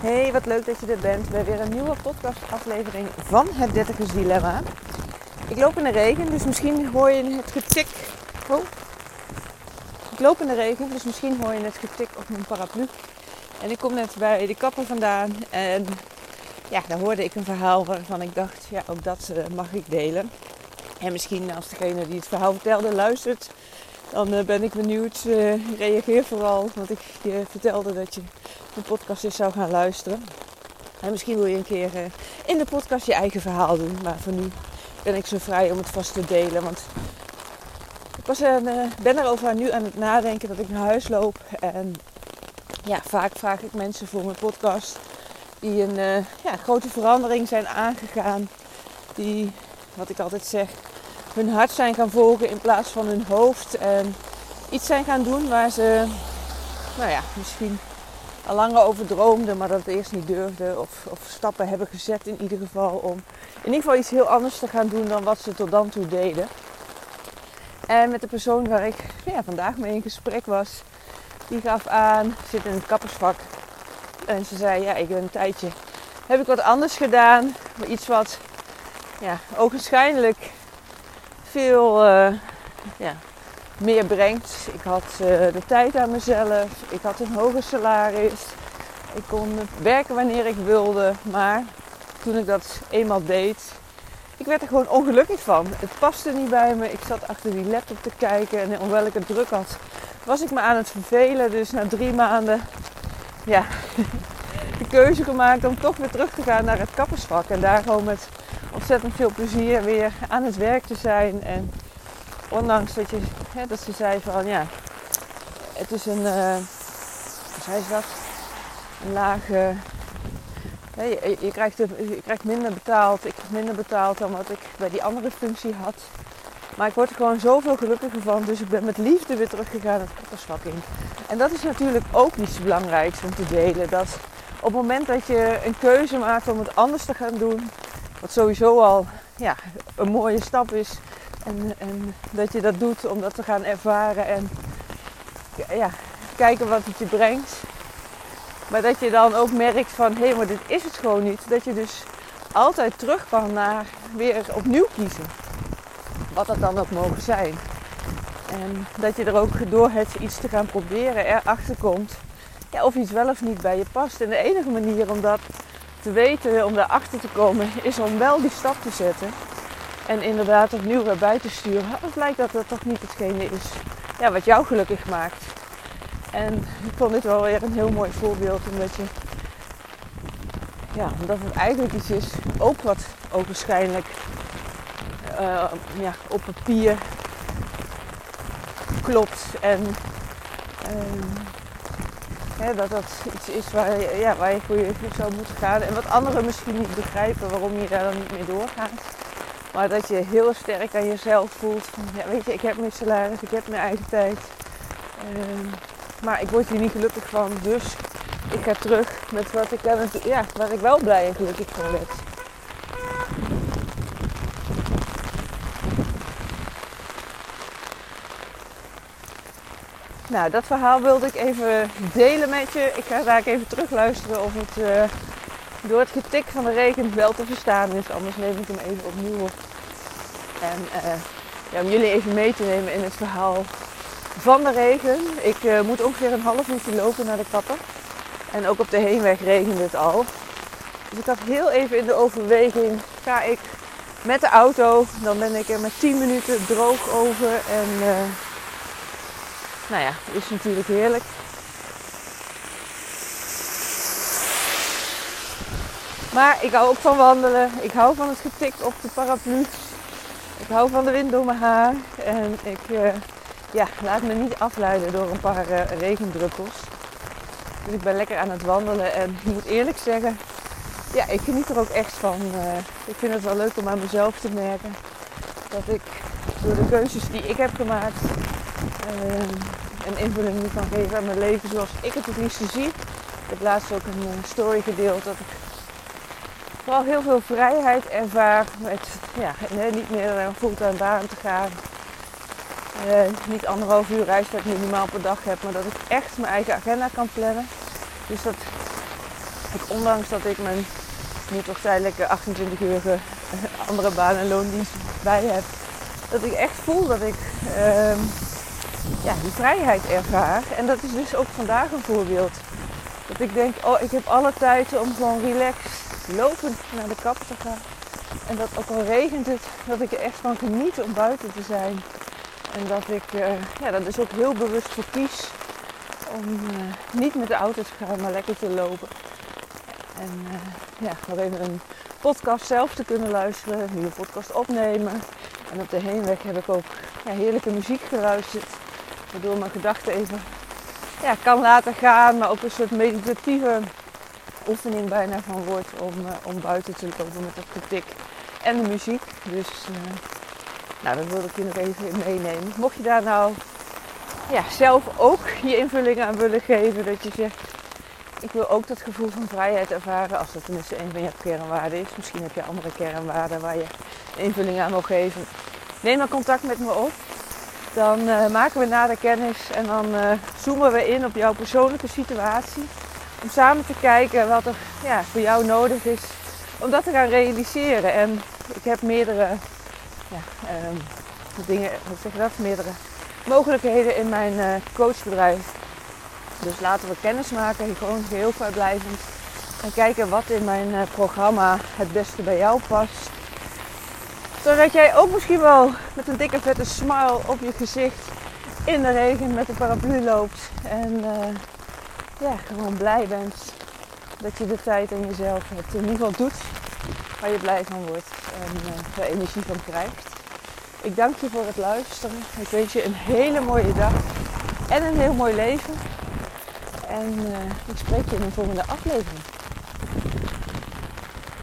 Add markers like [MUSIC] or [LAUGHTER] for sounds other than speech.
Hey, wat leuk dat je er bent bij weer een nieuwe podcastaflevering van het Dertigers Dilemma. Ik loop in de regen, dus misschien hoor je het getik. Oh. Ik loop in de regen, dus misschien hoor je het getik op mijn paraplu. En ik kom net bij de kapper vandaan en ja, daar hoorde ik een verhaal waarvan ik dacht, ja, ook dat uh, mag ik delen. En misschien als degene die het verhaal vertelde luistert, dan uh, ben ik benieuwd. Uh, reageer vooral, want ik je vertelde dat je de podcast eens zou gaan luisteren. En misschien wil je een keer uh, in de podcast je eigen verhaal doen. Maar voor nu ben ik zo vrij om het vast te delen. Want ik ben erover nu aan het nadenken dat ik naar huis loop. En ja, vaak vraag ik mensen voor mijn podcast die een ja, grote verandering zijn aangegaan. Die, wat ik altijd zeg, hun hart zijn gaan volgen in plaats van hun hoofd. En iets zijn gaan doen waar ze, nou ja, misschien al langer over droomden, maar dat het eerst niet durfden. Of, of stappen hebben gezet in ieder geval om in ieder geval iets heel anders te gaan doen dan wat ze tot dan toe deden. En met de persoon waar ik ja, vandaag mee in gesprek was, die gaf aan, zit in het kappersvak. En ze zei, ja, ik ben een tijdje, heb ik wat anders gedaan. Iets wat, ja, ogenschijnlijk veel uh, ja, meer brengt. Ik had uh, de tijd aan mezelf. Ik had een hoger salaris. Ik kon werken wanneer ik wilde. Maar toen ik dat eenmaal deed, ik werd er gewoon ongelukkig van. Het paste niet bij me. Ik zat achter die laptop te kijken. En hoewel ik het druk had, was ik me aan het vervelen. Dus na drie maanden, ja, [LAUGHS] de keuze gemaakt om toch weer terug te gaan naar het kappersvak. En daar gewoon met ontzettend veel plezier weer aan het werk te zijn. En ondanks dat, je, hè, dat ze zei van ja, het is een, uh, hoe? Een lage, je, je, krijgt je krijgt minder betaald. Ik krijg minder betaald dan wat ik bij die andere functie had. Maar ik word er gewoon zoveel gelukkiger van. Dus ik ben met liefde weer teruggegaan het kappersvak in. En dat is natuurlijk ook iets belangrijks om te delen. Dat op het moment dat je een keuze maakt om het anders te gaan doen, wat sowieso al ja, een mooie stap is. En, en dat je dat doet om dat te gaan ervaren en ja, kijken wat het je brengt. Maar dat je dan ook merkt van hé, hey, maar dit is het gewoon niet. Dat je dus altijd terug kan naar weer opnieuw kiezen. Wat dat dan ook mogen zijn. En dat je er ook door het iets te gaan proberen erachter komt of iets wel of niet bij je past. En de enige manier om dat te weten, om daarachter te komen, is om wel die stap te zetten. En inderdaad opnieuw weer bij te sturen. Het blijkt dat dat toch niet hetgene is ja, wat jou gelukkig maakt. En ik vond dit wel weer een heel mooi voorbeeld. Omdat, je, ja, omdat het eigenlijk iets is, ook wat ogenschijnlijk uh, ja, op papier klopt. En uh, dat dat iets is waar je, ja, waar je voor je zou moeten gaan. En wat anderen misschien niet begrijpen waarom je daar dan niet mee doorgaat. Maar dat je heel sterk aan jezelf voelt. Ja, weet je, ik heb mijn salaris, ik heb mijn eigen tijd. Uh, maar ik word hier niet gelukkig van. Dus ik ga terug met wat ik, ja, waar ik wel blij en gelukkig van werd. Nou, dat verhaal wilde ik even delen met je. Ik ga daar even terugluisteren of het uh, door het getik van de regen wel te verstaan is. Anders neem ik hem even opnieuw op. En uh, ja, om jullie even mee te nemen in het verhaal van de regen. Ik uh, moet ongeveer een half uurtje lopen naar de kapper. En ook op de heenweg regende het al. Dus ik had heel even in de overweging, ga ik met de auto, dan ben ik er met 10 minuten droog over en nou ja, is natuurlijk heerlijk. Maar ik hou ook van wandelen. Ik hou van het getikt op de paraplu. Ik hou van de wind door mijn haar. En ik uh, ja, laat me niet afleiden door een paar uh, regendruppels. Dus ik ben lekker aan het wandelen. En ik moet eerlijk zeggen, ja, ik geniet er ook echt van. Uh, ik vind het wel leuk om aan mezelf te merken. Dat ik door de keuzes die ik heb gemaakt, een invulling kan geven aan mijn leven zoals ik het het liefste zie. Ik heb laatst ook een eh, story gedeeld dat ik vooral heel veel vrijheid ervaar met ja, niet meer naar een fulltime baan te gaan. Uh, niet anderhalf uur reistijd minimaal per dag heb, maar dat ik echt mijn eigen agenda kan plannen. Dus dat ik, ondanks dat ik mijn toch tijdelijke 28-urige andere baan en loondienst bij heb, dat ik echt voel dat ik ehm, die vrijheid ervaar. En dat is dus ook vandaag een voorbeeld. Dat ik denk, oh, ik heb alle tijd om gewoon relaxed lopend naar de kapper te gaan. En dat ook al regent het, dat ik er echt van geniet om buiten te zijn. En dat ik uh, ja, dat dus ook heel bewust voor kies om uh, niet met de auto te gaan, maar lekker te lopen. En uh, ja, nog even een podcast zelf te kunnen luisteren, een nieuwe podcast opnemen. En op de heenweg heb ik ook ja, heerlijke muziek geluisterd. Waardoor mijn gedachten even ja, kan laten gaan, maar ook een soort meditatieve oefening bijna van wordt om, uh, om buiten te lopen met het getik en de muziek. Dus uh, nou, dat wilde ik je nog even meenemen. Mocht je daar nou ja, zelf ook je invulling aan willen geven, dat je zegt, ik wil ook dat gevoel van vrijheid ervaren, als dat tenminste een van je kernwaarden is. Misschien heb je andere kernwaarden waar je invulling aan wil geven. Neem dan contact met me op. Dan uh, maken we nader kennis en dan uh, zoomen we in op jouw persoonlijke situatie. Om samen te kijken wat er ja, voor jou nodig is om dat te gaan realiseren. En ik heb meerdere ja, um, dingen, hoe zeg je dat? Meerdere mogelijkheden in mijn uh, coachbedrijf. Dus laten we kennis maken, gewoon geheel vrijblijvend. En kijken wat in mijn programma het beste bij jou past zodat jij ook misschien wel met een dikke vette smile op je gezicht in de regen met een paraplu loopt. En uh, ja, gewoon blij bent dat je de tijd en jezelf het in ieder geval doet waar je blij van wordt en uh, er energie van krijgt. Ik dank je voor het luisteren. Ik wens je een hele mooie dag en een heel mooi leven. En uh, ik spreek je in een volgende aflevering.